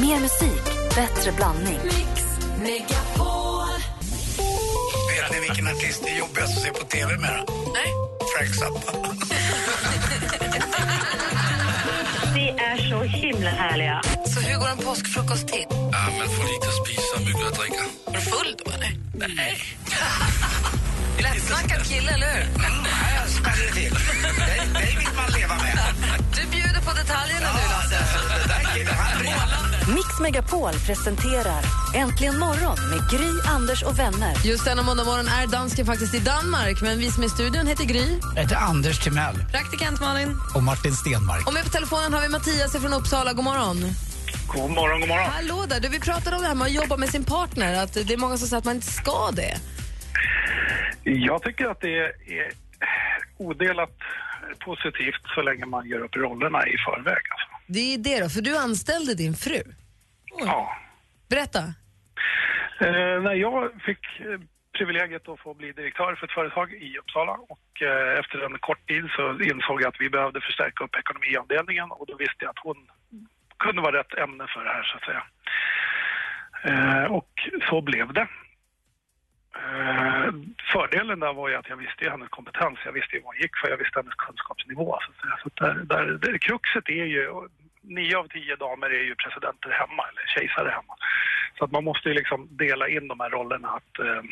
Mer musik, bättre blandning. Mix Megapol. Vet ni vilken artist det är jobbigast att se på TV med? Nej. Frank Zappa. Ni är så himla härliga. Så hur går en påskfrukost till? Ja, man får lite att spisa, mycket att dricka. Är du full då, eller? Nej. Lättsnackad kille, eller hur? Nej, jag smäller till. Dig- Dig vill man leva med. Du bjuder på detaljerna du, Lasse. Mix Megapol presenterar Äntligen morgon med Gry, Anders och vänner. Just denna måndag morgon är dansken faktiskt i Danmark, men vi som är i studion heter Gry. Jag heter Anders Timell. Praktikant Malin. Och Martin Stenmark. Och med på telefonen har vi Mattias från Uppsala. God morgon. God morgon, god morgon. Hallå där. Du, vi pratade om det här med att jobba med sin partner, att det är många som säger att man inte ska det. Jag tycker att det är odelat positivt så länge man gör upp rollerna i förväg. Alltså. Det är det då, för du anställde din fru. Ja. Berätta. Eh, när jag fick eh, privilegiet att få bli direktör för ett företag i Uppsala och eh, efter en kort tid så insåg jag att vi behövde förstärka upp ekonomiavdelningen och då visste jag att hon kunde vara rätt ämne för det här så att säga. Eh, och så blev det. Eh, fördelen där var ju att jag visste ju hennes kompetens, jag visste ju vad hon gick för, jag visste hennes kunskapsnivå. Så. Så där, där, där, kruxet är ju, nio av tio damer är ju presidenter hemma, eller kejsare hemma. Så att man måste ju liksom dela in de här rollerna att eh,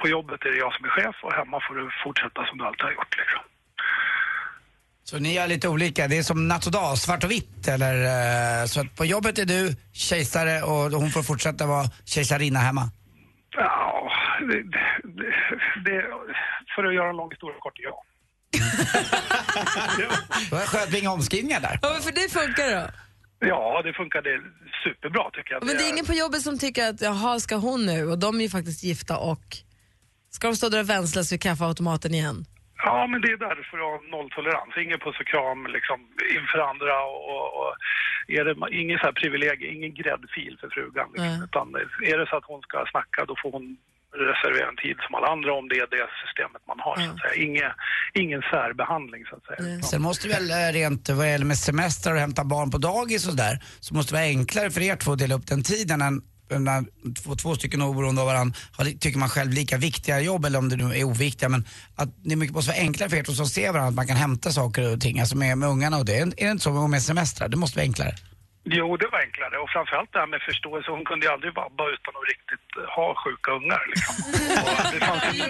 på jobbet är det jag som är chef och hemma får du fortsätta som du alltid har gjort liksom. Så ni är lite olika. Det är som natt och dag, svart och vitt. Eller, eh, så att på jobbet är du kejsare och hon får fortsätta vara kejsarinna hemma. Ja, det, det, det, för att göra en lång historia kort, ja. Då sköt vi inga omskrivningar där. Ja, men för det funkar då. Ja, det funkade superbra tycker jag. Men det är ingen på jobbet som tycker att jaha, ska hon nu? Och de är ju faktiskt gifta och ska de stå där och vänslas vid kaffeautomaten igen? Ja, men det är därför att ha nolltolerans. Ingen puss och kram liksom, inför andra och, och är det ingen så här privilegium, ingen gräddfil för frugan. Liksom. Utan är det så att hon ska snacka då får hon reservera en tid som alla andra om det är det systemet man har. Så att säga. Ingen, ingen särbehandling så att säga. Sen måste det väl eh, rent vad gäller med semester och hämta barn på dagis och där så måste det vara enklare för er två att dela upp den tiden än när två, två stycken oberoende av varandra har, tycker man själv lika viktiga jobb eller om det nu är oviktiga men att det mycket måste vara enklare för er två som ser varandra att man kan hämta saker och ting alltså med, med ungarna och det. Är det inte så med semestrar? Det måste vara enklare. Jo, det var enklare och framförallt det här med förståelse. Hon kunde ju aldrig vabba utan att riktigt eh, ha sjuka ungar. Liksom. Och det fanns ju...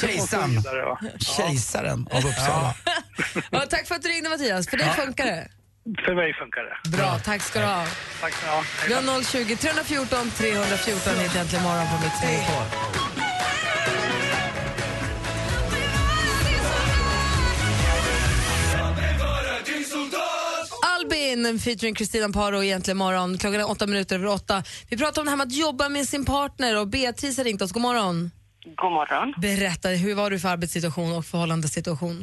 Kejsaren, Och kejsaren av Uppsala. Ja, tack för att du ringde Mattias, för dig funkar det. För mig funkar det. Bra, tack ska du ha. Tack så mycket. Vi Hej då. har 020 314 314 hit äntligen morgon på Mix Megapol. Albin featuring Kristina Paro egentligen morgon. Klockan är åtta minuter över åtta. Vi pratar om det här med att jobba med sin partner och Beatrice har ringt oss. God morgon. God morgon. Berätta, hur var du för arbetssituation och förhållandesituation?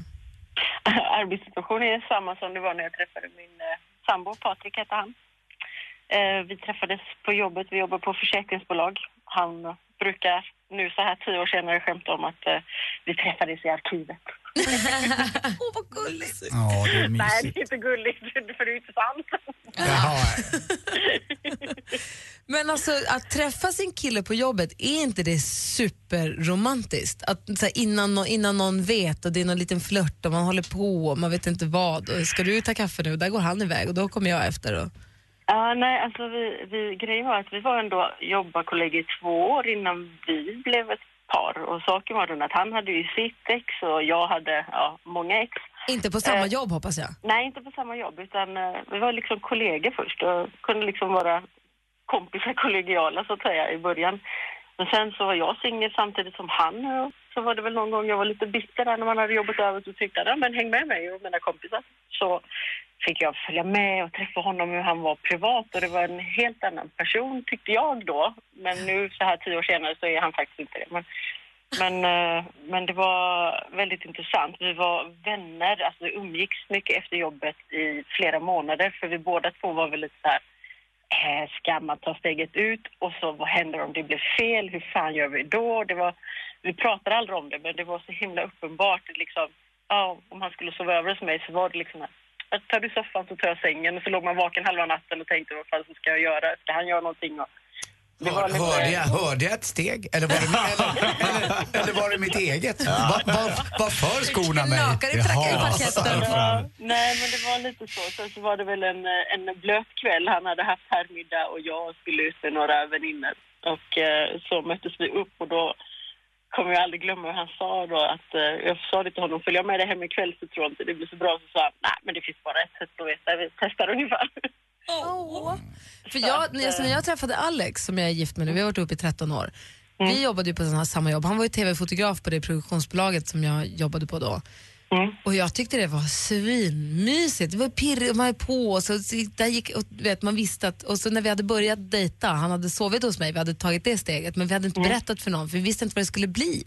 Arbetssituationen är samma som det var när jag träffade min eh, sambo, Patrik hette han. Eh, vi träffades på jobbet, vi jobbar på försäkringsbolag. Han brukar nu så här tio år senare skämta om att eh, vi träffades i arkivet. Åh, vad gulligt. Ja, det är Nej, mysigt. det är inte gulligt, för det är inte sant. Jaha. Men alltså att träffa sin kille på jobbet, är inte det superromantiskt? Att så här, innan, nå- innan någon vet och det är någon liten flört och man håller på och man vet inte vad. Och ska du ta kaffe nu? Där går han iväg och då kommer jag efter. Och... Ja, nej, alltså vi, vi, grejen var att vi var ändå jobbarkollegor i två år innan vi blev ett par. Och saken var den att han hade ju sitt ex och jag hade ja, många ex. Inte på samma Eh. jobb hoppas jag. Nej, inte på samma jobb, utan eh, vi var liksom kollegor först och kunde liksom vara kompisar kollegiala så att säga i början. Men sen så var jag singel samtidigt som han och så var det väl någon gång jag var lite bitter där när man hade jobbat över och tyckte att men häng med mig och mina kompisar. Så fick jag följa med och träffa honom hur han var privat och det var en helt annan person tyckte jag då. Men nu så här tio år senare så är han faktiskt inte det. Men, men, eh, men det var väldigt intressant. Vi var vänner, alltså vi umgicks mycket efter jobbet i flera månader för vi båda två var väl lite så här ska man ta steget ut och så vad händer om det blir fel? Hur fan gör vi då? Det var, vi pratade aldrig om det men det var så himla uppenbart liksom, ja, om han skulle sova över hos mig så var det liksom att tar du soffan så tar jag sängen. Och så låg man vaken halva natten och tänkte vad fan ska jag göra? Ska han göra någonting? Och Hör, lite- hörde, jag, hörde jag ett steg? Eller var det, eller, eller, eller var det mitt eget? Vad va, va för skorna mig? Knakar i parketten. Ja, nej, men det var lite så. Sen så var det väl en, eh, en blöt kväll. Han hade haft herrmiddag och jag skulle ut med några väninnor. Och eh, så möttes vi upp och då kommer jag aldrig glömma hur han sa då att eh, jag sa det till honom, följer jag med dig hem ikväll så tror jag inte det blir så bra. Så sa han, nej men det finns bara ett sätt att veta, vi testar ungefär. Åh. För jag, jag, när jag träffade Alex, som jag är gift med nu, vi har varit ihop i 13 år. Vi jobbade ju på sån här samma jobb. Han var ju tv-fotograf på det produktionsbolaget som jag jobbade på då. Och jag tyckte det var svinmysigt. Det var pirrigt, man är på och så, så där gick, och, vet, man visste att, och så när vi hade börjat dejta, han hade sovit hos mig, vi hade tagit det steget, men vi hade inte berättat för någon för vi visste inte vad det skulle bli.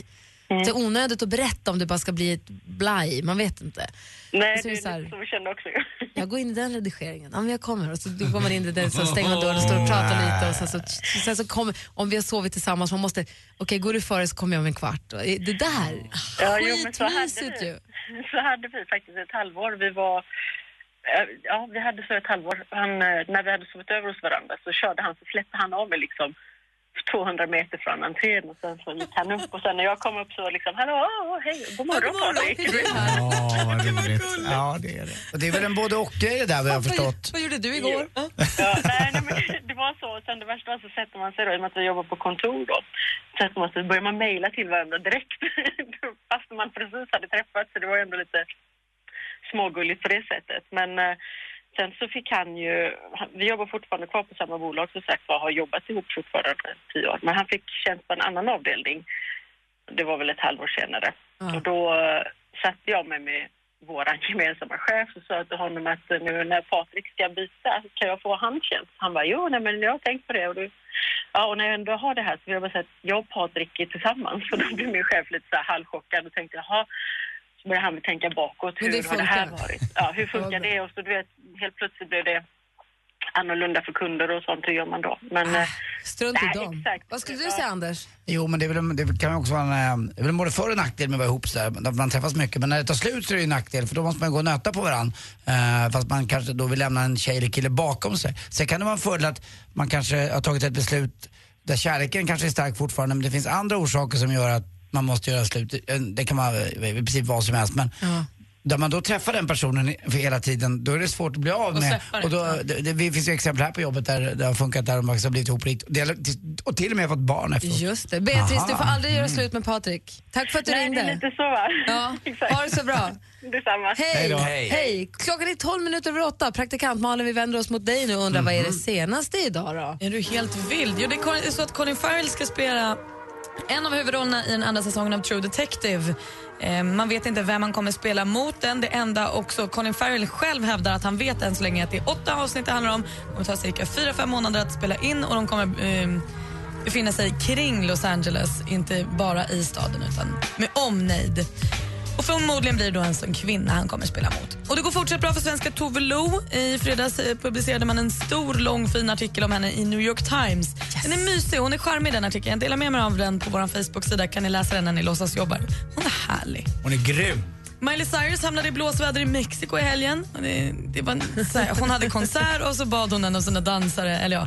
Det är onödigt att berätta om det bara ska bli ett blaj, man vet inte. Nej, Så det är så här- är lite så vi kände också. Jag går in i den redigeringen. Ja, men jag kommer. Och så går man in i den, så stänger man dörren och står och pratar lite. Och sen så, sen så kommer, om vi har sovit tillsammans, man måste, okej går du före så kommer jag om en kvart. Och Det där, Ja, jo, men så hade skitmysigt vi. ju. Så hade vi faktiskt ett halvår. Vi var... eh, Ja, vi hade så ett halvår. Han, eh, när vi hade sovit över hos varandra så körde han, så släppte han av mig liksom 200 meter från entrén och sen så gick han upp och sen när jag kom upp så liksom, hallå, hej, god morgon Patrik. Ja, vad roligt. Ja, det är det. Och det är väl en både och-grej det där vad jag har förstått. Vad gjorde du igår? Ja, nej, nej, men det var så. Sen det värsta var så sätter man sig då, i och med att vi jobbar på kontor då, sätter man sig, börjar man mejla till varandra direkt. Fast man precis hade träffats, så det var ju ändå lite smågulligt på det sättet. Men eh, sen så fick han ju, vi jobbar fortfarande kvar på samma bolag som sagt var, har jobbat ihop fortfarande tio år. Men han fick tjänst på en annan avdelning. Det var väl ett halvår senare. Ja. Och då eh, satte jag mig med vår gemensamma chef och sa till honom att eh, nu när Patrik ska byta, kan jag få handtjänst? Han bara, jo, nej, men jag har tänkt på det. Och, du, ja, och när jag ändå har det här så vill jag bara säga att jag och Patrik är tillsammans. Så då blev min chef lite så här halvchockad och tänkte, jaha. Började han tänka bakåt, hur det har det här varit? Ja, hur funkar Ja, det? Och så du vet, helt plötsligt blev det annorlunda för kunder och sånt. Hur gör man då? Men eh, Strunt i dem. exakt. Vad skulle du Ja. säga Anders? Jo, men det, är väl, det kan ju också vara en, eh, det är väl både för och nackdel med att vara ihop så där, att man träffas mycket. Men när det tar slut så är det ju en nackdel för då måste man gå och nöta på varandra. Eh, fast man kanske då vill lämna en tjej eller kille bakom sig. Sen kan det vara en fördel att man kanske har tagit ett beslut där kärleken kanske är stark fortfarande men det finns andra orsaker som gör att man måste göra slut. Det kan vara i princip vad som helst men där man då träffar den personen för hela tiden, då är det svårt att bli av Och med. Och då, det, det, det finns ju exempel här på jobbet där det har funkat, där de har blivit ihop och, till och med fått barn efteråt. Just det. Beatrice, Aha. du får aldrig göra slut med Patrik. Tack för att du nej, det är ringde. lite så va? Ja, Exakt. ha det så bra. Detsamma. Hej! Hej. Hej! Klockan är 12 minuter över åtta. Praktikant Malin, vi vänder oss mot dig nu och undrar vad är det senaste idag då? Är du helt vild? Jo, det är så att Colin Farrell ska spela en av huvudrollerna i den andra säsongen av True Detective. Eh, man vet inte vem han kommer spela mot den. Det enda också Colin Farrell själv hävdar att han vet än så länge att det är åtta avsnitt det handlar om. Det kommer ta cirka fyra, fem månader att spela in och de kommer eh, befinna sig kring Los Angeles, inte bara i staden utan med omnejd. Och förmodligen blir det då en sån kvinna han kommer spela mot. Och det går fortsatt bra för svenska Tove Lo. I fredags eh, publicerade man en stor, lång, fin artikel om henne i New York Times. Den är mysig, hon är charmig den artikeln. Jag delar med mig av den på vår Facebook-sida. Kan ni läsa den när ni låtsas jobbar. Hon är härlig. Hon är grym. Miley Cyrus hamnade i blåsväder i Mexiko i helgen. Det, det var så här, hon hade konsert och så bad hon en av sina dansare, eller ja,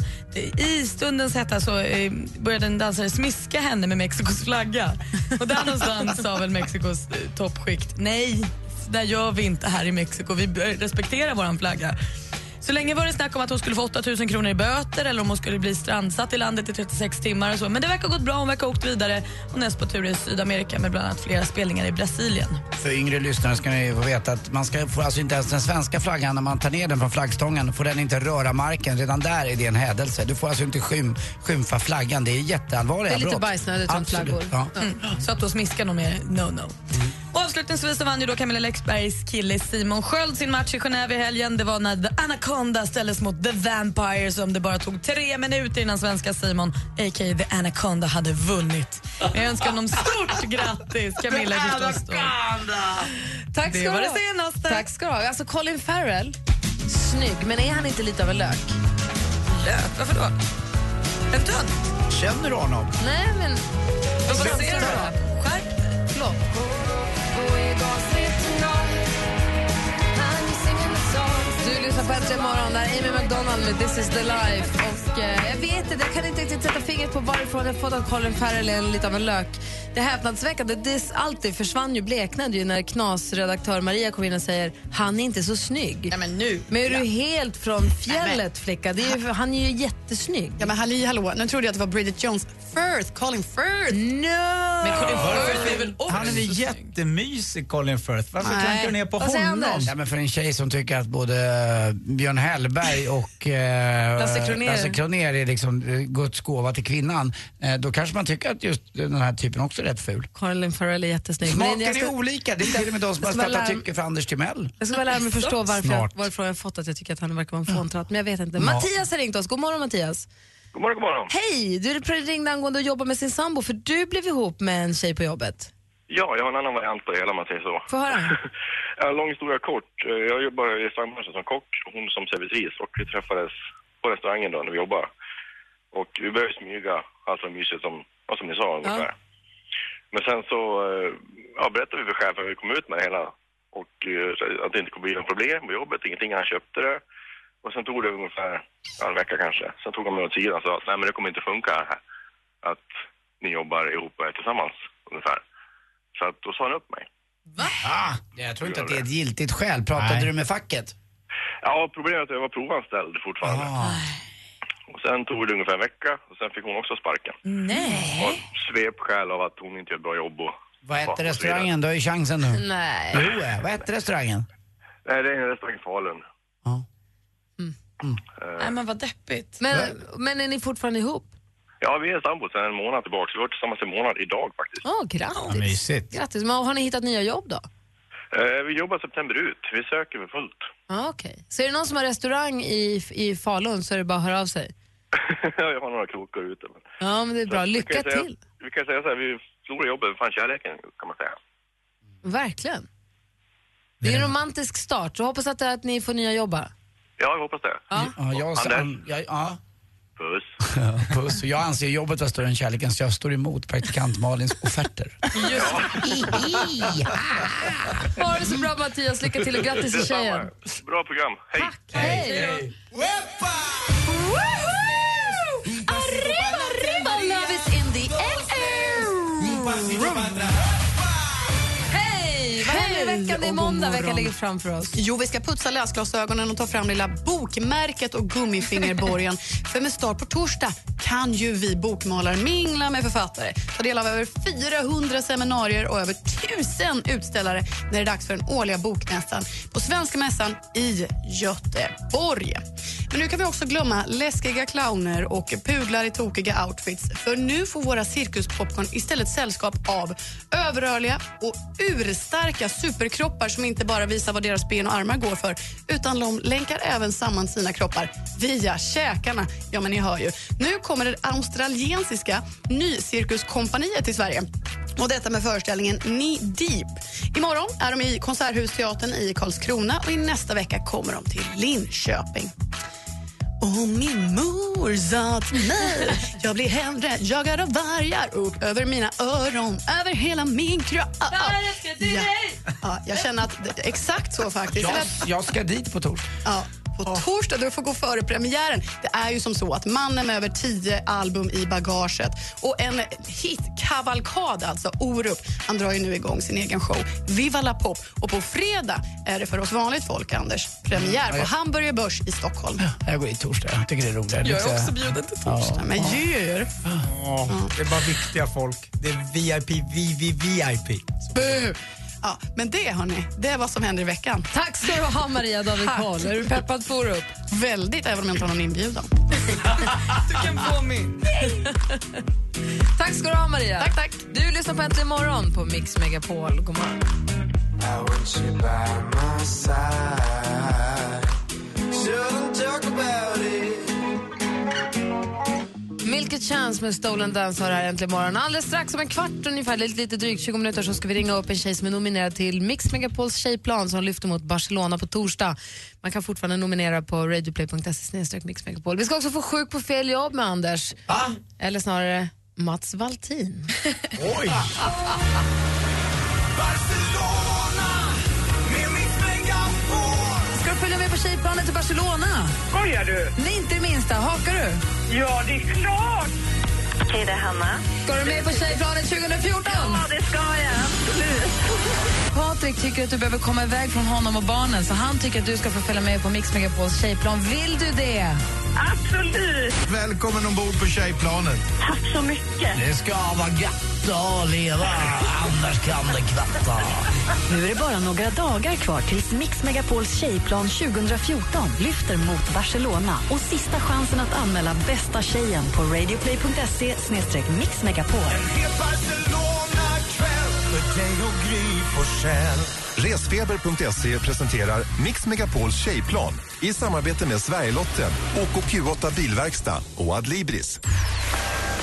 i stundens hetta så eh, började en dansare smiska henne med Mexikos flagga. Och där någonstans sa väl Mexikos eh, toppskikt, nej, så där gör vi inte här i Mexiko, vi respekterar vår flagga. Så länge var det snack om att hon skulle få 8 000 kronor i böter eller om hon skulle bli strandsatt i landet i 36 timmar. Och så. Men det verkar ha gått bra, hon verkar ha åkt vidare. Hon är på tur i Sydamerika med bland annat flera spelningar i Brasilien. För yngre lyssnare ska ni få veta att man ska få alltså inte ens den svenska flaggan när man tar ner den från flaggstången får den inte röra marken. Redan där är det en hädelse. Du får alltså inte skym, skymfa flaggan. Det är jätteallvarliga Det är lite brott. bajsnödigt runt flaggor. Ja. Mm. Så att då smiskar någon mer, no no. Och avslutningsvis så vann ju då Camilla Läckbergs kille Simon Sköld sin match i Genève i helgen. Det var när The Anaconda ställdes mot The Vampire som det bara tog tre minuter innan svenska Simon, a.k.a. The Anaconda, hade vunnit. Jag önskar honom stort grattis, Camilla förstås. Då. Tack Det ska var du det senaste. Tack ska du ha. Alltså Colin Farrell, snygg, men är han inte lite av en lök? Lök, varför då? En tönt? Känner du honom? Nej, men... Vad ska du det? Skärp dig. Förlåt. Du lyssnar på Äntligen morgon, där är Amy McDonald med This is the life. Och, eh, jag vet inte, jag kan inte riktigt sätta fingret på varifrån jag fått att Colin Farrell är lite av en lök. Det är häpnadsväckande. Det alltid försvann ju, bleknade ju när knasredaktör Maria kom in och säger han är inte så snygg. Ja, men nu. Men är du helt från fjället, flicka? Det är ju, han är ju jättesnygg. Ja, men halli hallå, nu trodde jag att det var Bridget Jones. Firth, Colin Firth. No! Men Colin Firth är väl också Han är väl jättemysig Colin Firth. Varför klankar du ner på Vad honom? Ja, men för en tjej som tycker att både eh, Björn Hellberg och eh, Lasse Kronér. Lasse Kronér är liksom eh, Guds gåva till kvinnan, eh, då kanske man tycker att just den här typen också är rätt ful. Colin Farrell är jättesnygg. Smaken jag ska- är olika, det är till och med de som har startat lära- tycke för Anders Timell. Jag ska bara lära mig förstå varför jag, varifrån jag fått att jag tycker att han verkar vara en fåntratt, men jag vet inte. Mattias har ringt oss. God morgon Mattias. God morgon, god morgon. Hej! Du ringde angående att jobba med sin sambo för du blev ihop med en tjej på jobbet. Ja, jag har en annan variant på det hela om man säger så. Få höra. Ja, lång historia kort. Eh, Jag jobbar i restaurangbranschen som kock och hon som servitris och vi träffades på restaurangen då när vi jobbade. Och vi började smyga, alltså mysigt som, ja, som ni sa ungefär. Men sen så eh, ja, berättade vi för chefen hur vi kom ut med det hela och eh, att det inte kommer bli något problem på jobbet, ingenting, han köpte det. Och sen tog det ungefär ja, en vecka kanske. Sen tog han mig åt sidan och sa att nej men det kommer inte funka här. Att ni jobbar ihop och är tillsammans ungefär. Så att då sa han upp mig. Ah, jag tror inte att det är ett giltigt skäl. Pratade Nej. du med facket? Ja, problemet är att jag var provanställd fortfarande. Ah. Och sen tog det ungefär en vecka och sen fick hon också sparken. Nej. Och svepskäl av att hon inte gör ett bra jobb och... Vad hette restaurangen? Du har ju chansen nu. Nej. Jo, eh, vad hette restaurangen? Nej, det är en restaurang i Falun. Ja. Nej, men vad deppigt. Men, men är ni fortfarande ihop? Ja, vi är sambo sedan en månad tillbaka. Vi har varit tillsammans en månad idag faktiskt. Åh, grattis. mysigt. grattis. Men har ni hittat nya jobb då? Eh, vi jobbar september ut. Vi söker för fullt. Ah, Okej. Så är det någon som har restaurang i, i Falun så är det bara att höra av sig. jag har några krokar ute. Men... Ja, men det är bra. Vi Lycka säga- till. Vi kan säga så här, vi förlorar jobbet, fan kärleken kan man säga. Verkligen. Det är en romantisk start. Så hoppas att, att ni får nya jobb bara. Ja, jag hoppas det. Ja. Ja, jag, Anders? jag, ja. Puss. Puss. Jag anser jobbet vara större än kärleken så jag står emot praktikant Malins offerter. Ha det så bra Mattias. Lycka till och grattis till tjejen. Bra program. Hej. Hej! Arriba, är måndag. Veckan ligger framför oss. Jo, vi ska putsa läsglasögonen och ta fram lilla bokmärket och gummifingerborgen. För med start på torsdag kan ju vi bokmalare mingla med författare. Ta del av över 400 seminarier och över 1000 utställare när det är dags för den årliga bokmässan på Svenska mässan i Göteborg. Men nu kan vi också glömma läskiga clowner och pudlar i tokiga outfits. För nu får våra cirkuspopcorn istället sällskap av överrörliga och urstarka superkroppar som inte bara visar vad deras ben och armar går för utan de länkar även samman sina kroppar via käkarna. Ja, men ni hör ju. Nu kommer det australiensiska Nycirkuskompaniet till Sverige. Och detta med föreställningen Knee Deep. Imorgon är de i Konserthusteatern i Karlskrona och i nästa vecka kommer de till Linköping. Och min mor sa till mig Jag blir hellre jagad av vargar upp över mina öron, över hela min kropp ja. ja, Jag känner att det, exakt så faktiskt. Jag, jag ska dit på torsdag. Ja, på torsdag, du får gå före premiären. Det är ju som så att mannen med över tio album i bagaget och en hitkavalkad, alltså Orup, han drar ju nu igång sin egen show Viva la Pop. Och på fredag är det för oss vanligt folk, Anders, premiär på Hamburger Börs i Stockholm. Jag går dit torsdag. Jag tycker det är roligare. Jag är också bjuden till torsdag. Men djur! Ja, det är bara viktiga folk. Det är VIP, VV, VIP. Ja, men det, hörni, det är vad som händer i veckan. Tack ska du ha Maria David. Karl. Är du peppad på upp? Väldigt, även om jag inte har någon inbjudan. Du kan få min. Tack ska du ha Maria. Tack, tack. Du lyssnar på Äntligen morgon på Mix Megapol. God morgon. Milk Chance med Stolen Dance har här äntligen morgon. Alldeles strax om en kvart ungefär, lite, lite drygt 20 minuter så ska vi ringa upp en tjej som är nominerad till Mix Megapols tjejplan som lyfter mot Barcelona på torsdag. Man kan fortfarande nominera på radioplay.se. Vi ska också få sjuk på fel jobb med Anders. Eller snarare Mats Valtin. Oj! Tjejplanet till Barcelona. Skojar du? Nej, inte det minsta. Hakar du? Ja, det är klart! Okej, det är Hanna. Ska du med på tjejplanet 2014? Ja, det ska jag. Absolut. Patrik tycker att du behöver komma iväg från honom och barnen så han tycker att du ska få följa med på Mix Megapols tjejplan. Vill du det? Absolut. Välkommen ombord på tjejplanet. Tack så mycket. Det ska vara gött att leva, annars kan det kvatta. Nu är det bara några dagar kvar tills Mix Megapols tjejplan 2014 lyfter mot Barcelona och sista chansen att anmäla bästa tjejen på radioplay.se mixmegapol. Resfeber.se presenterar Mix Megapols tjejplan i samarbete med Sverigelotten, OKQ8 Bilverkstad och Adlibris.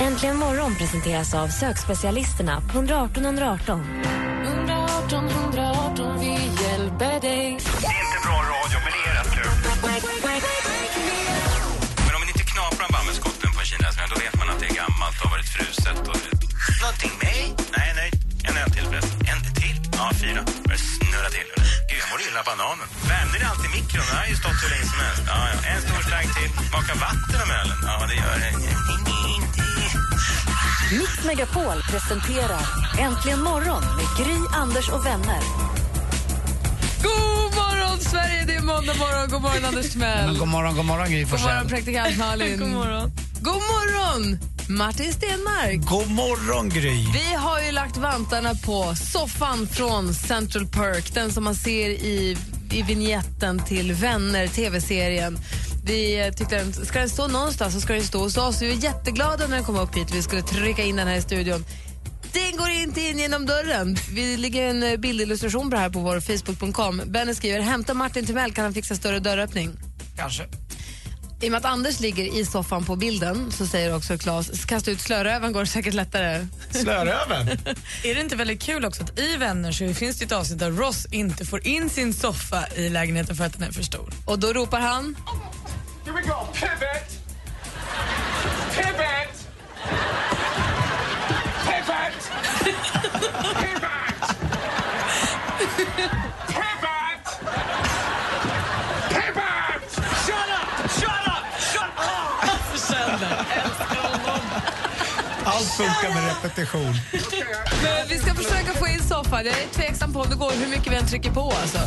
Äntligen morgon presenteras av sökspecialisterna på 118 118. 118 bananen. Värmde det alltid mikron? Den har ju stått hur länge som helst. Ja, ja. En stor slang till. Smaka vatten om ölen? Ja, det gör det. Mix Megapol presenterar Äntligen morgon med Gry, Anders och vänner. God morgon, Sverige! Det är måndag morgon. God morgon, Anders Timell. God morgon, god morgon Gry God morgon, Forssell. praktikant Malin. God morgon. God morgon, Martin Stenmark. God morgon Gry. Vi har ju lagt vantarna på soffan från Central Perk, den som man ser i, i vignetten till Vänner, tv-serien. Vi eh, tyckte den, ska den stå någonstans så ska den stå hos oss. Vi var jätteglada när den kom upp hit. Vi skulle trycka in den här i studion. Den går inte in genom dörren. Vi lägger en eh, bildillustration på det här på vår Facebook.com. Benny skriver, hämta Martin Timell, kan han fixa större dörröppning? Kanske. I och med att Anders ligger i soffan på bilden så säger också Claes, kasta ut slöröven går säkert lättare. Slöröven? Är det inte väldigt kul också att i Vänner så finns det ett avsnitt där Ross inte får in sin soffa i lägenheten för att den är för stor. Och då ropar han... Here we go. Pivot. Pivot. Pivot. Allt funkar med repetition. Men vi ska försöka få in soffan. Jag är tveksam på om det går hur mycket vi än trycker på. Alltså.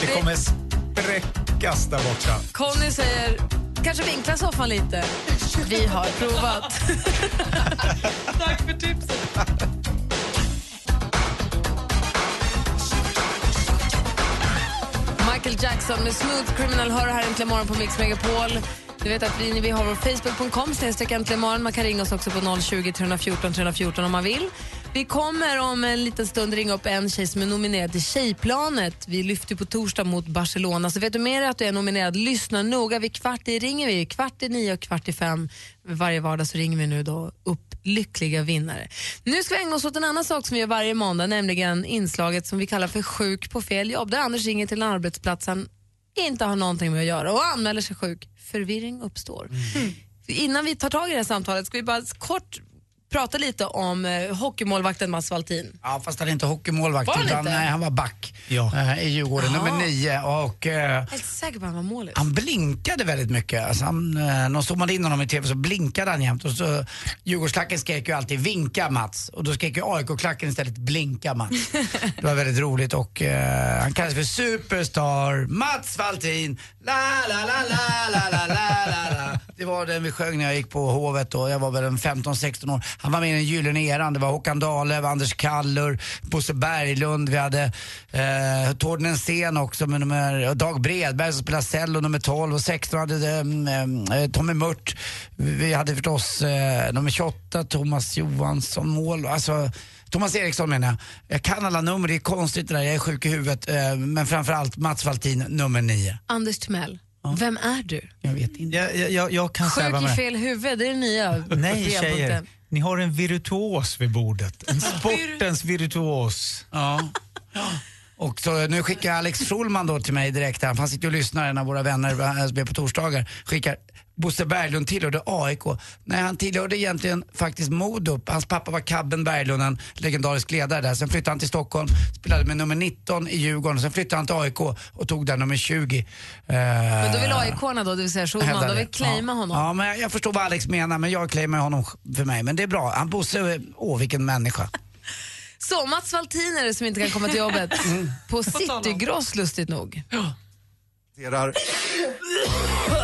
Det kommer spräckas där borta. Conny säger, kanske vinkla soffan lite. Vi har provat. Tack för tipset. Michael Jackson med Smooth Criminal hör här äntligen morgon på Mix Megapol. Du vet att vi, vi har vår Facebook.com imorgon. Man kan ringa oss också på 020 314 314 om man vill. Vi kommer om en liten stund ringa upp en tjej som är nominerad till Tjejplanet. Vi lyfter på torsdag mot Barcelona. Så vet du mer att du är nominerad, lyssna noga. Vid kvart i ringer vi. Kvart i nio och kvart i fem varje vardag så ringer vi nu då upp lyckliga vinnare. Nu ska vi ägna oss åt en annan sak som vi gör varje måndag, nämligen inslaget som vi kallar för Sjuk på fel jobb. Där Anders ringer till en arbetsplats han inte har någonting med att göra och anmäler sig sjuk. Förvirring uppstår. Innan vi tar tag i det här samtalet ska vi bara kort prata lite om eh, hockeymålvakten Mats Valtin. Ja, fast han är inte hockeymålvakt Var han utan inte? nej, han var back Ja. eh, i Djurgården, Jaha. nummer nio. Och, eh, Jag är inte säker på att han var målis. han blinkade väldigt mycket. Alltså han, eh, när zoomade in honom i TV så blinkade han jämt. Och så, Djurgårdsklacken skrek ju alltid vinka Mats. Och då skrek ju AIK-klacken istället blinka Mats. Det var väldigt roligt och eh, han kallades för Superstar Mats Valtin. La, la, la, la, la, la, la. Det var den vi sjöng när jag gick på Hovet då. Jag var väl en 15-16 år. Han var med i den gyllene eran. Det var Håkan Dahlöf, Anders Kallur, Bosse Berglund. Vi hade eh, Torsten Sen också med nummer, Dag Bredberg som spelade cello nummer 12 och 16 hade eh, eh, Tommy Mört. Vi hade förstås eh, nummer 28, Thomas Johansson mål. Alltså, Thomas Eriksson menar jag. Jag kan alla nummer, det är konstigt det där, jag är sjuk i huvudet. Eh, men framförallt Mats Valtin, nummer 9. Anders Timell, vem är du? Jag vet inte. Jag, jag- jag, jag kan Sjuk i fel huvud, det är det nya Nej tjejer, ni har en virtuos vid bordet. En sportens virtuos. Ja. Och så nu skickar Alex Schulman då till mig direkt, här, han sitter och lyssnar, en av våra vänner eh, är på torsdagar, skickar Bosse Berglund tillhörde AIK. Nej, han tillhörde egentligen faktiskt Modo. Hans pappa var Cabben Berglund, en legendarisk ledare där. Sen flyttade han till Stockholm, spelade med nummer 19 i Djurgården. Sen flyttade han till AIK och tog där nummer 20. Men då vill AIK-arna då, det vill säga Schulman, det. vill claima ja. honom. Ja, men jag, förstår vad Alex menar, men jag claimar honom för mig. Men det är bra. Han Bosse, åh vilken människa. Så Mats Valtin är det som inte kan komma till jobbet Mm. på Citygross lustigt nog. Presenterar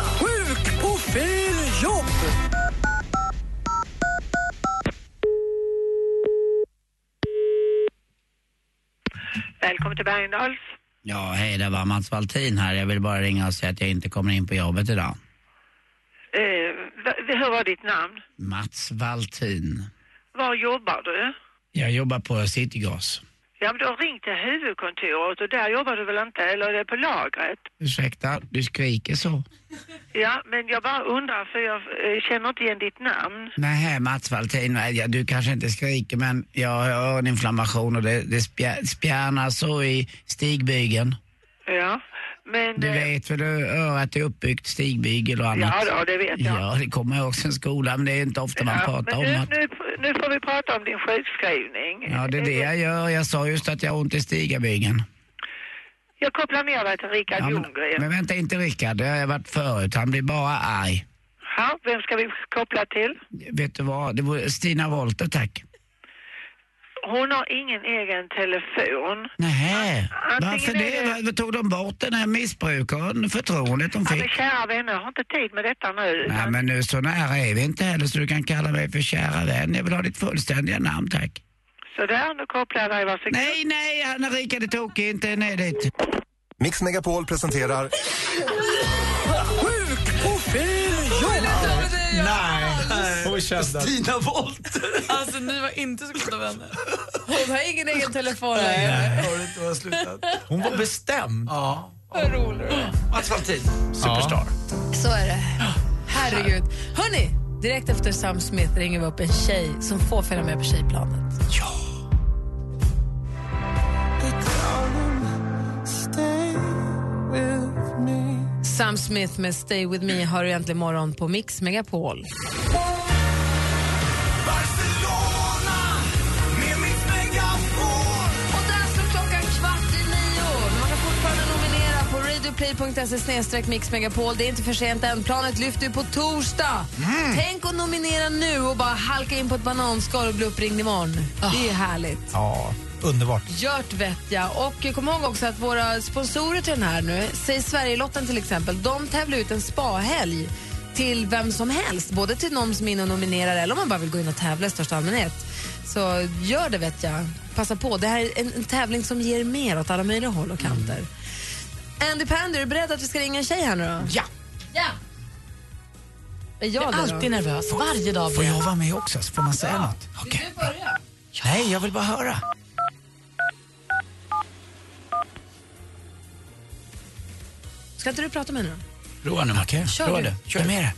Välkommen till Bergendals. Ja, hej, det var Mats Valtin här. Jag vill bara ringa och säga att jag inte kommer in på jobbet idag. Eh, hur var ditt namn? Mats Valtin. Var jobbar du? Jag jobbar på Citygas. Ja, men du har ringt till huvudkontoret och där jobbar du väl inte, eller är det på lagret? Ursäkta, du skriker så. Ja, men jag bara undrar för jag eh, känner inte igen ditt namn. Nej, Mats Valtin, ja, du kanske inte skriker men jag har öroninflammation och det, det spjär, spjärnar så i stigbygeln. Ja, men... Du eh, vet väl hur örat är uppbyggt, stigbygel och annat? Ja, då, det vet jag. Ja, det kommer jag också i skolan men det är inte ofta man Ja, pratar men om nu, att... nu, nu får vi prata om din sjukskrivning. Ja, det är det jag gör. Jag sa just att jag har ont i stigabygeln. Jag kopplar ner dig till Rickard Ja, men, Ljunggren. men vänta inte Rickard, det har jag varit förut. Han blir bara arg. Ja, vem ska vi koppla till? Vet du vad, det var Stina Wolter tack. Hon har ingen egen telefon. Nej, Antingen varför det? det- Varför tog de bort den här missbrukaren, förtroendet de Ja, men fick? kära vänner, jag har inte tid med detta nu. Nej men nu så nära är vi inte heller så du kan kalla mig för kära vän. Jag vill ha ditt fullständiga namn tack. Så där, nu kopplar jag dig. Varsågod. Nej, nej, Anna Rika det tokig inte ner dit. Mix Megapol presenterar hon att... Stina Wollter. Alltså ni var inte så goda vänner. Hon har ingen egen telefon Nej, du inte jag slutat? Hon var bestämd. Ja. Vad rolig du är. Mats Valtin, superstar. Så är det. Herregud. Hörni, direkt efter Sam Smith ringer vi upp en tjej som får följa med på tjejplanet. Ja. Sam Smith med Stay With Me har du äntligen morgon på Mix Megapol. På radioplay.se snedstreck Mix Megapol. Det är inte för sent än. Planet lyfter på torsdag. Tänk att nominera nu och bara halka in på ett bananskal och bli uppringd imorgon. Det är härligt. Ja, underbart. Gjort vet jag. Och kom ihåg också att våra sponsorer till den här nu, säg Sverigelotten till exempel, de tävlar ut en spahelg till vem som helst. Både till någon som är inne och nominerar eller om man bara vill gå in och tävla i största allmänhet. Så gör det vet jag. Passa på. Det här är en, en tävling som ger mer åt alla möjliga håll och kanter. Andy Pandy, är du beredd att vi ska ringa en tjej här nu då? Ja. Ja. Är jag, Jag är det då? alltid nervös. Varje dag Får jag vara med också? Så får man säga något? Okej. Du börjar. Nej, jag vill bara höra. Ska inte du prata med henne då? Roa nu Macke. Kör Roa du. Kör med det.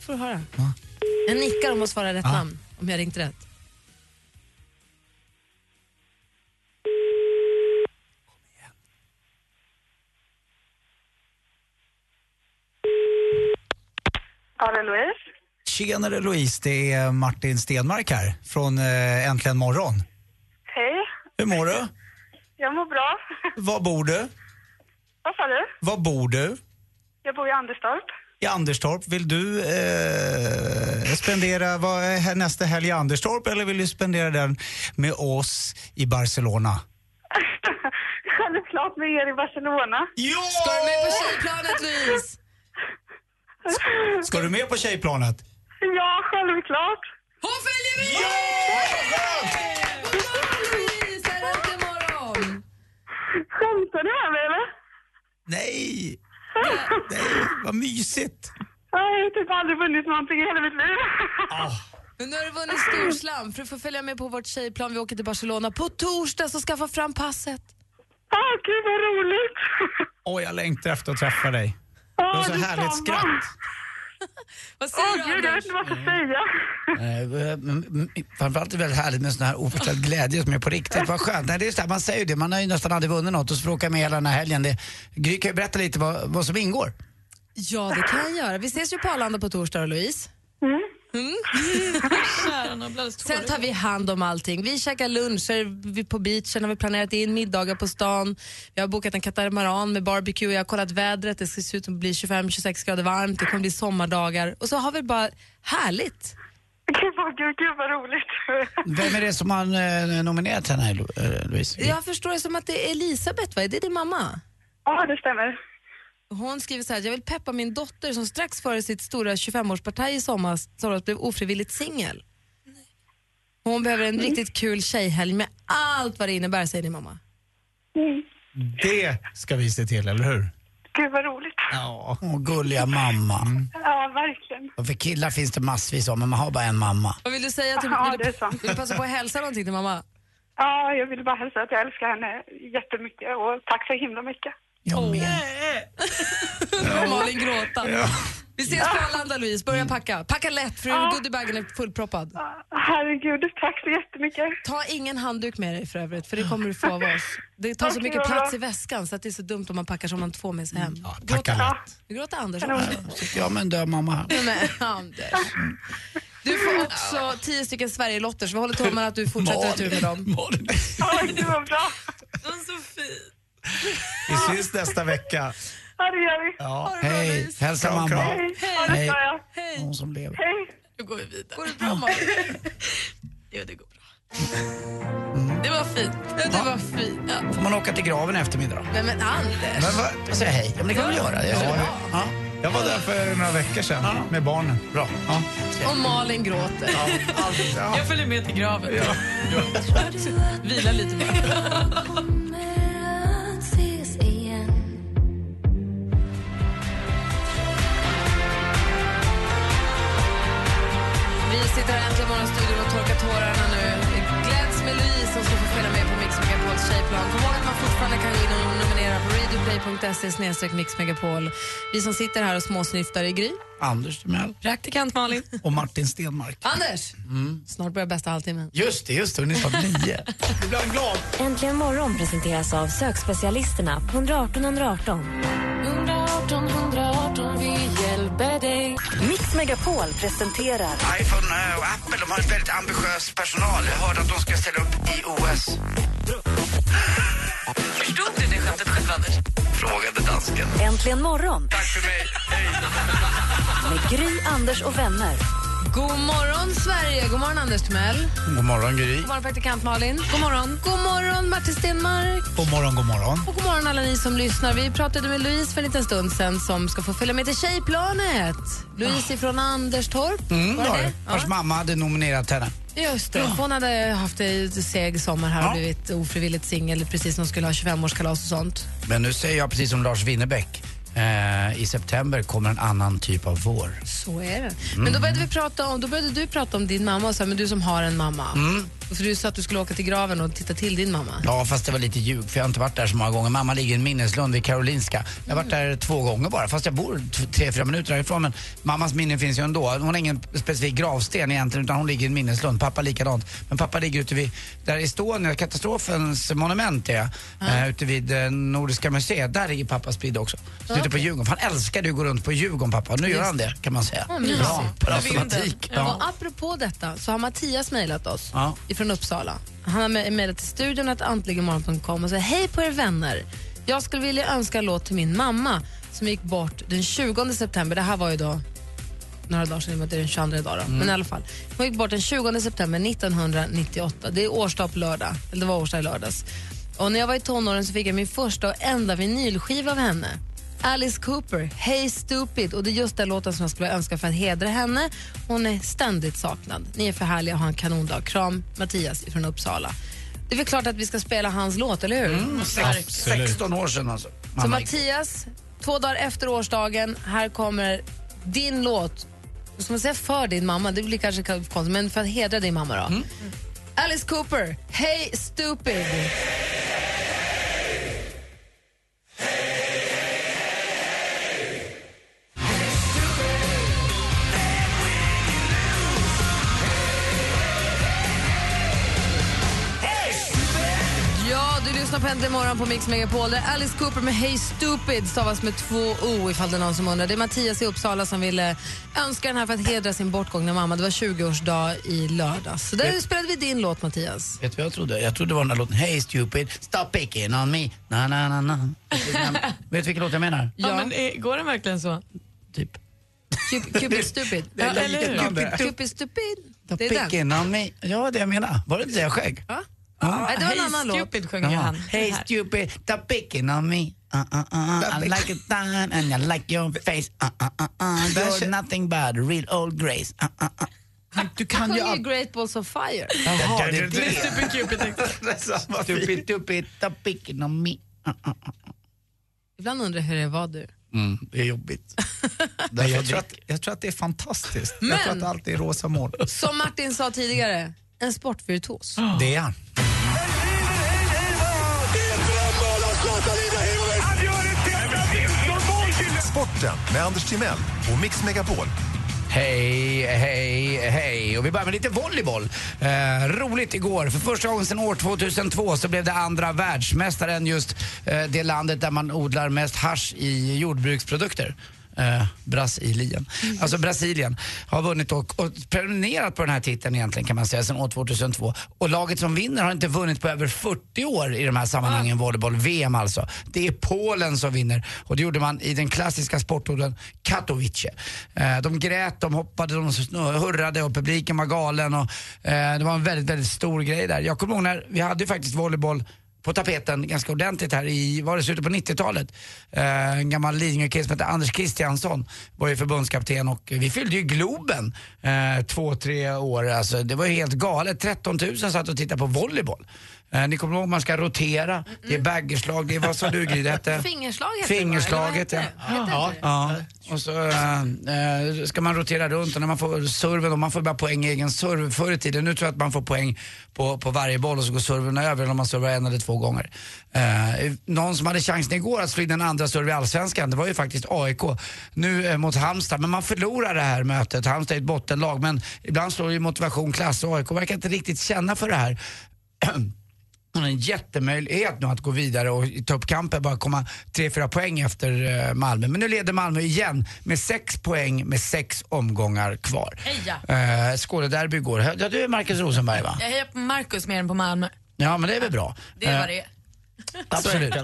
får du höra. Jag nickar om hon svarar rätt Ja. namn, om jag ringt rätt. Ja, det är Louise. Tjenare Louise, det är Martin Stenmark här från eh, Äntligen morgon. Hej, Hur mår du? jag mår bra. Var bor du? Vad sa du? Var bor du? Jag bor i Anderstorp. I Anderstorp. Vill du eh, spendera vad, är nästa helg i Anderstorp eller vill du spendera den med oss i Barcelona? Självklart med er i Barcelona. Ja! Ska du med på tjejplanet, Louise? Ska du med på tjejplanet? Ja, självklart. Hon följer med! Morgon! Skämtar ni med mig eller? Nej! Nej, vad mysigt! Jag har typ aldrig vunnit någonting i hela mitt liv. Men nu har du vunnit storslam för du får följa med på vårt tjejplan. Vi åker till Barcelona på torsdag, så skaffa fram passet. Ah, gud vad roligt. Åh, jag längtar efter att träffa dig. Du har Ah, så härligt skratt. Vad Åh säger du, gud, jag vet inte vad jag ska säga. Eh, m- m- Framförallt är det väldigt härligt med sån här oförställd glädje som är på riktigt. Vad skönt. Nej, det är så här, man säger ju det, man har ju nästan aldrig vunnit något och så får åka med hela den här helgen. Det, Gry kan ju berätta lite vad, vad som ingår. Ja, det kan jag göra. Vi ses ju på Arlanda på torsdag, Louise. Mm. Sen tar vi hand om allting. Vi käkar lunch, så är vi på beachen, har vi planerat in middagar på stan. Vi har bokat en katamaran med barbecue, jag har kollat vädret, det ska se ut att bli 25-26 grader varmt, det kommer bli sommardagar. Och så har vi bara härligt. Gud vad, gud, gud vad roligt. Vem är det som har eh, nominerat henne, eh, Louise? Jag förstår det som att det är Elisabeth, va? Är det din mamma? Ja, det stämmer. Hon skriver så här, jag vill peppa min dotter som strax före sitt stora 25-årsparti i somras, somras blev ofrivilligt singel. Hon behöver en riktigt kul tjejhelg med allt vad det innebär, säger din mamma. Det ska vi se till, eller hur? Gud vad roligt. Ja. Åh, gulliga mamma. Ja, verkligen. Och för killar finns det massvis av, men man har bara en mamma. Vad vill du säga till Ja, det är sant. vill du passa på att hälsa någonting till mamma? Ja, jag vill bara hälsa att jag älskar henne jättemycket och tack så himla mycket. Jag med. Får Malin gråta. Vi ses på Arlanda, Louise. Börja packa. Packa lätt, för Ja. goodiebagen är fullproppad. Herregud, tack så jättemycket. Ta ingen handduk med dig för övrigt, för det kommer du få av oss. Det tar så mycket plats bra. i väskan så att det är så dumt om man packar som man får med sig hem. Packa lätt. Nu gråter Anders också. Sitter jag med en död mamma men, Anders. Du får också tio stycken Sverigelotter, så vi håller tummarna att du fortsätter tur med dem. Ja, gud vad bra. De är så fin. Vi syns nästa vecka. Ja, det gör vi. Ja. Hej, hälsa Kram, mamma. kram. Hej. Ja, det Hej. Hon som lever. Hej. Nu går vi vidare. Går det bra, Malin? Jo, det går bra. Det var fint. Ja, det var fint. Ja. Får man åka till graven i eftermiddag? Nej, men Anders. Men vad? Jag säger hej. Ja, men det kan man göra. Det Ja, ja. Ja. Jag var där för några veckor sedan med barnen. Bra. Ja. Och Malin gråter. Ja. Jag följer med till graven. Ja. Vila lite bara. sitter här äntligen i morgonstudion och torkar tårarna nu. Gläds med Louise som ska få följa med på Mix Megapols tjejplan. Kom ihåg att man fortfarande kan gå in och nominera på radioplay.se snedstreck Mix Megapol. Vi som sitter här och småsnyftar i Gry. Anders Timell. Praktikant Malin. Och Martin Stenmark. Anders! Snart börjar bästa halvtimmen. Just det, just det. Är snart nio. Du blir glad. Äntligen morgon presenteras av sökspecialisterna på 118 118. 118 118, vi hjälper dig. Mix Megapol presenterar iPhone eh, och Apple de har ett väldigt ambitiös personal. Jag hörde att de ska ställa upp i OS. Förstod du det skämtet själv, Anders? Frågade dansken. Äntligen morgon Tack för mig. Hej. med Gry, Anders och vänner. God morgon, Sverige! God morgon, Anders Timell. God morgon, Gry. God morgon, praktikant Malin. God morgon. God morgon, Martin Stenmark. God morgon, god morgon. Och god morgon alla ni som lyssnar. Vi pratade med Louise för en liten stund sen som ska få följa med till Tjejplanet. Louise från Anderstorp. Mm, var det det. Vars mamma hade nominerat henne. Just det. Hon hade haft en seg sommar här och Ja. blivit ofrivilligt singel precis när hon skulle ha 25-årskalas och sånt. Men nu säger jag precis som Lars Winnerbäck. Eh, I september kommer en annan typ av vår. Så är det. Men då började, vi prata om, då började du prata om din mamma och så här, men du som har en mamma. För du sa att du skulle åka till graven och titta till din mamma. Ja, fast det var lite ljug för jag har inte varit där så många gånger. Mamma ligger i en minneslund vid Karolinska. Jag har varit där två gånger bara, fast jag bor tre, fyra minuter därifrån. Men mammas minne finns ju ändå. Hon har ingen specifik gravsten egentligen, utan hon ligger i en minneslund. Pappa likadant. Men pappa ligger ute vid, där Estonia, katastrofens monument är, eh, ute vid eh, Nordiska museet. Där ligger pappa spridd också. Så ute på Djurgården. För han älskade att gå runt på Djurgården, pappa. Nu gör han det, kan man säga. Per Jag vet automatik. Ja. Och apropå detta så har Mattias mejlat oss Ja. Ifrån Uppsala. Han har me- mejlat till studion att antligenmorgon.com och säger hej på er vänner. Jag skulle vilja önska en låt till min mamma som gick bort den 20 september. Det här var ju då några dagar sedan, det är den 22 idag då. Men i alla fall. Hon gick bort den 20 september 1998. Det är årsdag på lördag. Eller det var årsdag i lördags. Och när jag var i tonåren så fick jag min första och enda vinylskiva av henne. Alice Cooper, Hey Stupid. Och det är just den låten som jag skulle önska för att hedra henne. Hon är ständigt saknad. Ni är för härliga och ha en kanondag. Kram Mattias från Uppsala. Det är väl klart att vi ska spela hans låt, eller hur? Mm, sex, 16 år sedan alltså. Så Mattias, två dagar efter årsdagen, här kommer din låt. Ska man säga för din mamma? Det blir kanske konstigt, men för att hedra din mamma då. Mm. Alice Cooper, Hey Stupid. Lyssnar på Äntligen morgon på Mix Megapol. Det är Alice Cooper med Hey Stupid stavas med två O ifall det är någon som undrar. Det är Mattias i Uppsala som ville önska den här för att hedra sin bortgångna mamma. Det var 20-årsdag i lördags. Så där Vet- spelade vi din låt Mattias. Vet du vad jag trodde? Jag trodde det var den där låten Hey stupid, stop picking on me, na na na na. Vet du vilken låt jag menar? Ja, men är, går den verkligen så? Cupid, Cupid Stupid. Det är Ja, eller hur? Cupid, Stupid. Stop Det är den. picking on me. Ja, det jag menar. Var det inte det jag sjöng? Ja. Nej, det var en Hey annan låt. Stupid sjunger ju Jaha. han. Hey stupid, stop picking on me. Uh, uh, uh, I like it down and I like your face. Uh, uh, uh, uh. You're nothing but real old grace. Uh, uh, uh. Du Han kan ju... sjunger ju Great Balls of Fire. Jaha, det är Det det. Stupid Cupid. Stupid, stupid, stop picking on me. Uh, uh, uh. Ibland undrar jag hur det var du. Mm, det är jobbigt. Nej, jag, tror att, jag tror att det är fantastiskt. Men- Jag tror att allt är rosa mål. Som Martin sa tidigare, en sportvirtuos. Det är han. Sporten med Anders Timell och Mix Megapol. Hej, hej, hej. Och vi börjar med lite volleyboll. Eh, roligt igår. För första gången sedan år 2002 så blev det andra världsmästaren just eh, det landet där man odlar mest hasch i jordbruksprodukter. Eh, Brasilien. Alltså Brasilien har vunnit och, och prenumererat på den här titeln egentligen kan man säga sedan år 2002. Och laget som vinner har inte vunnit på över 40 år i de här sammanhangen, volleyboll, VM alltså. Det är Polen som vinner och det gjorde man i den klassiska sportorden Katowice. Eh, de grät, de hoppade, de hurrade och publiken var galen och eh, det var en väldigt, väldigt stor grej där. Jag kommer ihåg när vi hade ju faktiskt volleyboll på tapeten ganska ordentligt här i, var det slutet på 90-talet? Eh, en gammal Lidingö-kille som hette Anders Kristiansson var ju förbundskapten och vi fyllde ju Globen eh, två, tre år. Alltså, det var ju helt galet. 13 000 satt och tittade på volleyboll. Eh, ni kommer ihåg man ska rotera, det är baggerslag, det är vad sa du Gry, det hette? Fingerslag det, va? Fingerslaget, ja. Eller vad heter det? Heter Ja, och så äh, ska man rotera runt och när man får serven, och man får bara poäng i egen serv förr i tiden. Nu tror jag att man får poäng på, på varje boll och så går serven över om man servar en eller två gånger. Eh, någon som hade chansen igår att slå in en andra serve i Allsvenskan, det var ju faktiskt AIK. Nu eh, mot Halmstad, men man förlorar det här mötet. Halmstad är ett bottenlag, men ibland slår ju motivation klass och AIK verkar inte riktigt känna för det här. Man har en jättemöjlighet nu att gå vidare och ta upp kampen, bara komma 3-4 poäng efter eh, Malmö. Men nu leder Malmö igen med 6 poäng med 6 omgångar kvar. Heja! Eh, Skånederby igår. Ja, du är Marcus Rosenberg va? Jag hejar på Marcus mer än på Malmö. Ja men det är väl bra. Det är Eh, vad det är. Absolut.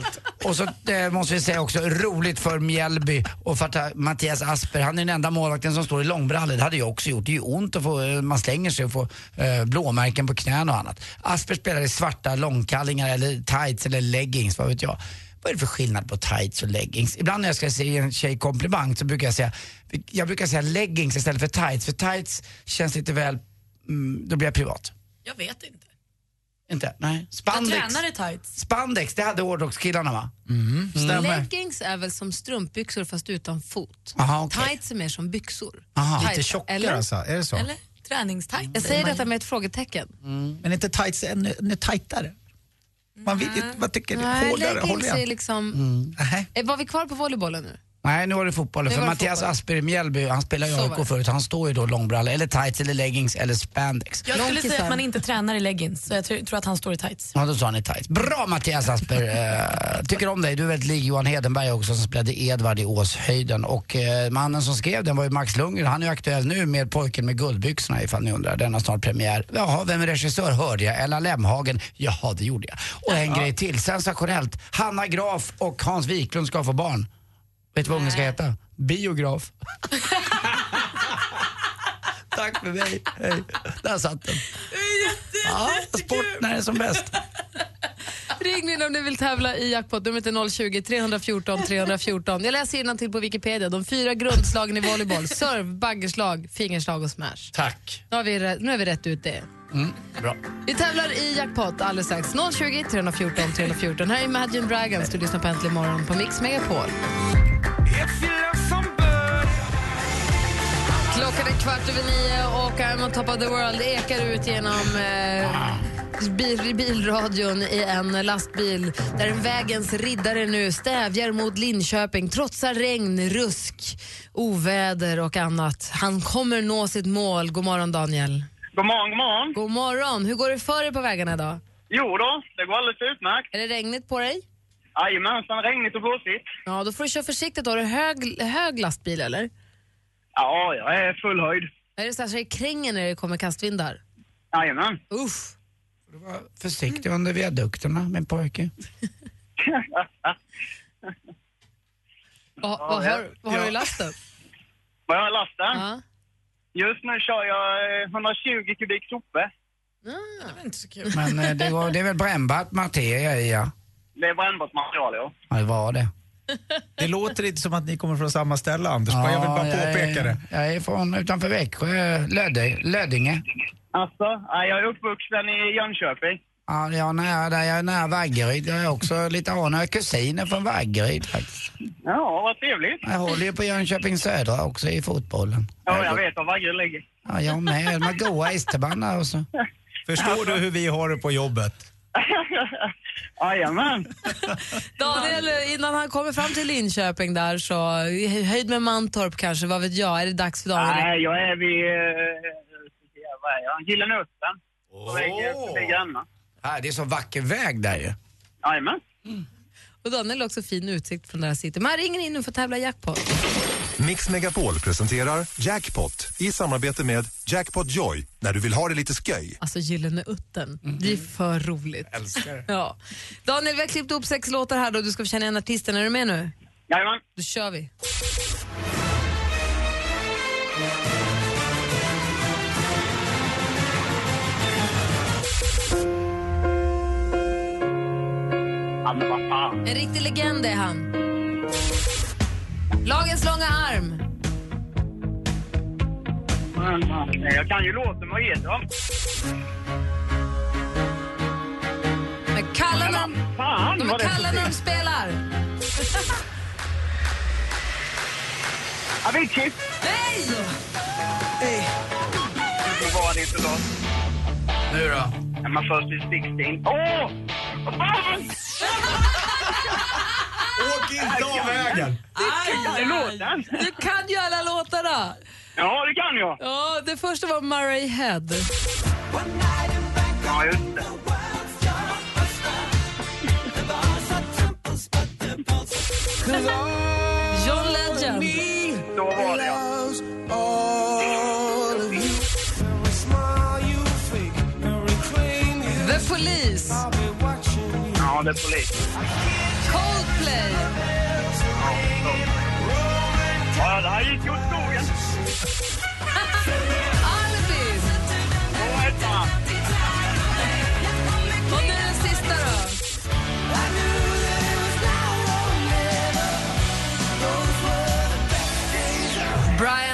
Och så eh, måste vi säga också, roligt för Mjällby och för att Mattias Asper. Han är den enda målvakten som står i långbrallor. Det hade jag också gjort. Det är ju ont att få, eh, man slänger sig och får eh, blåmärken på knän och annat. Asper spelar i svarta långkallingar eller tights eller leggings, vad vet jag. Vad är det för skillnad på tights och leggings? Ibland när jag ska säga en tjej komplimang så brukar jag säga, jag brukar säga leggings istället för tights. För tights känns lite väl, mm, då blir jag privat. Jag vet inte. Inte? Nej. Jag Spandex. tränar i tights. Spandex, det hade hårdrockskillarna va? Mm, stämmer. Leggings är väl som strumpbyxor fast utan fot. Aha, okej. Tights är mer som byxor. Aha. Tights, Lite tjockare eller? alltså, är det så? Eller träningstights. Jag säger detta med ett frågetecken. Men inte tights ännu, ännu tajtare? Man vill, vad tycker du? Hårdare? Håll leggings är liksom... Nähä. Eh, Var vi kvar på volleybollen nu? Nej, nu var det fotbollen. För Mattias fotboll. Asper i Mjällby, han Så var AIK förut. Han står ju då långbralla, eller tights, eller leggings, eller spandex. Jag skulle Långkissar. säga att man inte tränar i leggings, så jag tror, tror att han står i tights. Ja, då sa han i tights. Bra Mattias Asper! Eh, tycker om dig. Du är väldigt lik Johan Hedenberg också som spelade Edvard i Åshöjden. Och eh, mannen som skrev den var ju Max Lundgren. Han är ju aktuell nu med Pojken med guldbyxorna ifall ni undrar. Den har snart premiär. Jaha, vem är regissör? Hörde jag. Ella Lemhagen? Jaha, det gjorde jag. Och en grej till, sensationellt. Hanna Graf och Hans Wiklund ska få barn. Vet du vad ungen ska heta? Biograf. Tack för mig. Hej. Där satt den. Ja, sport när det är som bäst. Ring in om ni vill tävla i jackpot. Numret är 020 314 314. Jag läser till på Wikipedia. De fyra grundslagen i volleyboll. Serve, baggerslag, fingerslag och smash. Tack. Nu har vi, nu har vi rätt ut det. Mm, bra. Vi tävlar i jackpot alldeles strax. 020 314 314. Här är Imagine Dragons. Du lyssnar på Äntligen morgon på Mix Megapol. Klockan är kvart över nio och I'm on top of the world ekar ut genom eh, bil, bilradion i en lastbil där en vägens riddare nu stävjar mot Linköping trotsar regn, rusk, oväder och annat. Han kommer nå sitt mål. God morgon, Daniel. God morgon, god morgon. God morgon. Hur går det för er på vägarna idag? Jo då, det går alldeles utmärkt. Är det regnigt på dig? Jajamensan, regnigt och blåsigt. Ja, då får du köra försiktigt. Har du hög, hög lastbil eller? Ja, jag är full höjd. Är det så här så det kränger när det kommer kastvindar? Jajamän. Uff. Försiktig under viadukterna min pojke. Vad, vad, har, vad har du i lasten? Vad jag har i lasten? Ja. Just nu kör jag eh, 120 kubik sopor. Det var inte så kul. Men eh, det, var, det är väl brännbart materia i ja. Det är brännbart material, ja. Ja, det var det. Det låter inte som att ni kommer från samma ställe, Anders. bara jag vill bara jag påpeka är, det. Jag är från utanför Växjö, Lödde, Lödinge. Alltså, ja, jag är uppvuxen i Jönköping. Ja, jag är nära där, jag är nära Vaggeryd. Jag är också lite anor kusiner från Vaggeryd faktiskt. Ja, vad trevligt. Jag håller ju på Jönköping Södra också i fotbollen. Ja, jag vet var Vaggeryd ligger. Ja, jag med. De har goa isterbandar och så. Förstår du hur vi har det på jobbet? Jajamän. Daniel, innan han kommer fram till Linköping där så, höjd med Mantorp kanske, vad vet jag, är det dags för Daniel? Nej, jag är vid... eh, vad är jag? Gyllene Usten. På väg Gränna. Ja, det är så vacker väg där ju. Jajamän. Och Daniel har också fin utsikt från där han sitter. Man ringer in nu för att tävla i jackpot. Mix Megapol presenterar Jackpot i samarbete med Jackpot Joy när du vill ha det lite sköj. Alltså Gyllene Utten, det är för roligt. Älskar det. Ja. Daniel, vi har klippt upp sex låtar här då. Du ska få känna igen artisten. Är du med nu? Jajamän. Då kör vi. En riktig legend är han. Jag kan ju låten, vad heter de? Men kalla när de, Fan, de är vad det är kalla när de spelar. Avicii. Nej! Så var det inte då. Nu då? Man först i 16? Åh! Vad fan! Åk inte av vägen! Du kan ju alla låtarna. Ja, det kan jag. Ja, det första var Murray Head. Ja, just det. John Legend. Så var det, ja. The Police. Ja, är polis. Coldplay. Ja, det här gick ju åt skogen.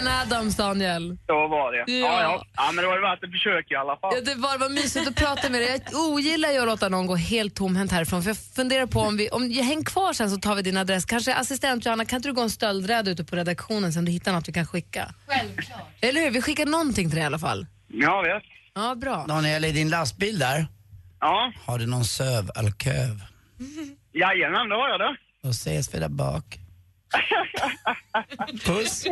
Brian Adams, Daniel. Så var det. Ja. Ja, ja. Ja, men det var ju värt ett försök i alla fall. Ja, det var, var mysigt att prata med dig. Jag ogillar ju att låta någon gå helt tomhänt härifrån. För jag funderar på om vi, om jag hänger kvar sen så tar vi din adress. Kanske assistent Johanna, kan inte du gå en stöldräd ute på redaktionen sen du hittar något vi kan skicka? Självklart. Eller hur? Vi skickar någonting till dig i alla fall. Ja, vet. Ja, bra. Daniel, i din lastbil där, Ja, har du någon söv eller köv? jajamän, det har jag det. Då ses vi där bak. Puss.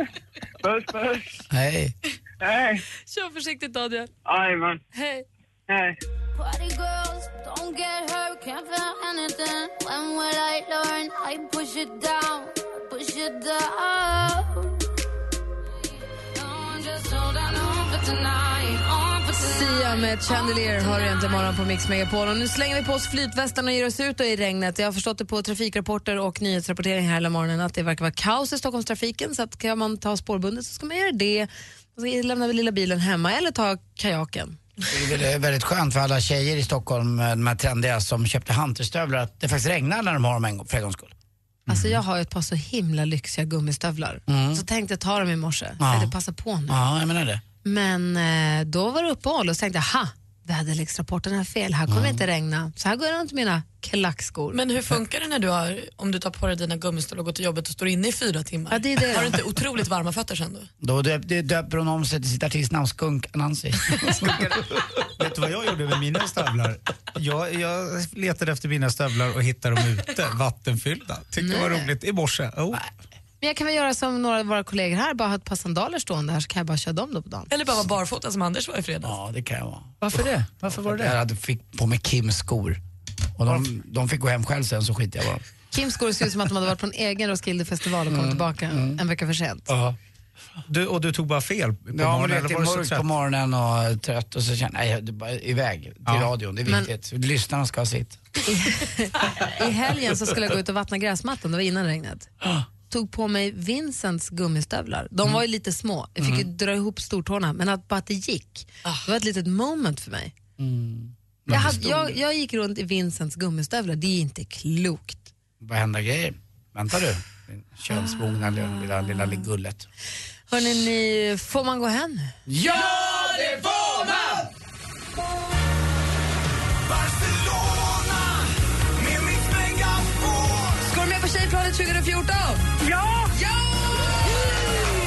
Puss, puss. Hej. Hej. Kör försiktigt Daniel. Jajamän. Hej. Hej. Party girls, don't get hurt, can't feel anything. When will I learn? I push it down, push it down. No, just hold on on for tonight, on for Sia med Chandelier har du egentligen morgon på Mix Megapol. Och nu slänger vi på oss flytvästarna och ger oss ut i regnet. Jag har förstått det på trafikrapporter och nyhetsrapportering här hela morgonen att det verkar vara kaos i Stockholmstrafiken. Så att kan man ta spårbundet så ska man göra det. Och så lämnar vi lilla bilen hemma eller ta kajaken. Det är väl väldigt skönt för alla tjejer i Stockholm, eh, de här trendiga som köpte hunterstövlar, att det faktiskt regnar när de har dem en gång, för en gångs skull. Alltså jag har ett par så himla lyxiga gummistövlar. Mm. Så tänkte jag ta dem i morse. Ja. Eller passa på nu. Ja, jag menar det. Men eh, då var det uppehåll och så tänkte jag, ha, väderleksrapporten har fel, här kommer det inte regna. Så här går jag runt med mina klackskor. Men hur funkar det när du har, om du tar på dig dina gummistövlar och går till jobbet och står inne i fyra timmar? Ja, det är det. Har du inte otroligt varma fötter sen då? Då döp, det döper hon om sig till sitt artistnamn Skunk-Nancy. Vet du vad jag gjorde med mina stövlar? Jag, jag letade efter mina stövlar och hittade dem ute, vattenfyllda. Tyckte det var roligt i morse. Oh. Men jag kan väl göra som några av våra kollegor här, bara ha ett par sandaler stående här så kan jag bara köra dem då på dagen. Eller bara vara barfota som Anders var i fredags. Ja, det kan jag vara. Varför det? Varför var det Jag hade fick på mig Kims skor. Och de, de fick gå hem själv sen så skiter jag bara. Kims skor ser ut som att de hade varit på en egen Roskildefestival och kommit tillbaka en vecka för sent. Ja. Du, och du tog bara fel på Ja, men morgonen? det eller är var du så mörkt trött? på morgonen och trött och så känner jag, nej, bara iväg till Ja. radion. Det är Men- viktigt. Lyssnarna ska ha sitt. I helgen så skulle jag gå ut och vattna gräsmattan, det var innan regnet. Tog på mig Vincents gummistövlar. De var ju lite små, jag fick ju dra ihop stortårna, men att bara att det gick, det var ett litet moment för mig. Jag, hade, jag, jag gick runt i Vincents gummistövlar, det är inte klokt. Vad händer grejer? Vänta du, din könsmogna lilla, lilla, lilla gullet. Hörrni, ni, får man gå hem? Ja, det får man! Ska Tjejplanet 2014? Ja! Ja!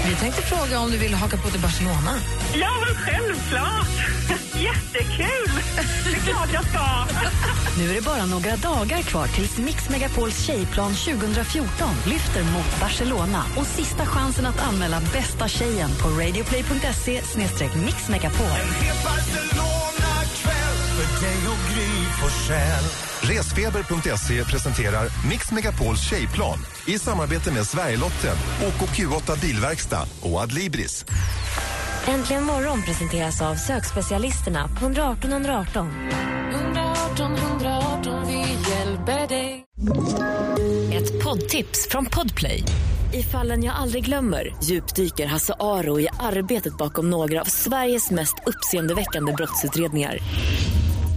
Vi tänkte fråga om du vill haka på till Barcelona. Ja, men självklart! Jättekul! Det är klart jag ska. Nu är det bara några dagar kvar tills Mix Megapols Tjejplan 2014 lyfter mot Barcelona och sista chansen att anmäla bästa tjejen på radioplay.se mixmegapol. Resfeber.se presenterar Mix Megapols tjejplan i samarbete med Sverigelotten, OKQ8 Bilverkstad och Adlibris. Äntligen morgon presenteras av sökspecialisterna på 118 118. 118 118, vi hjälper dig. Ett poddtips från Podplay. I fallen jag aldrig glömmer djupdyker Hasse Aro i arbetet bakom några av Sveriges mest uppseendeväckande brottsutredningar.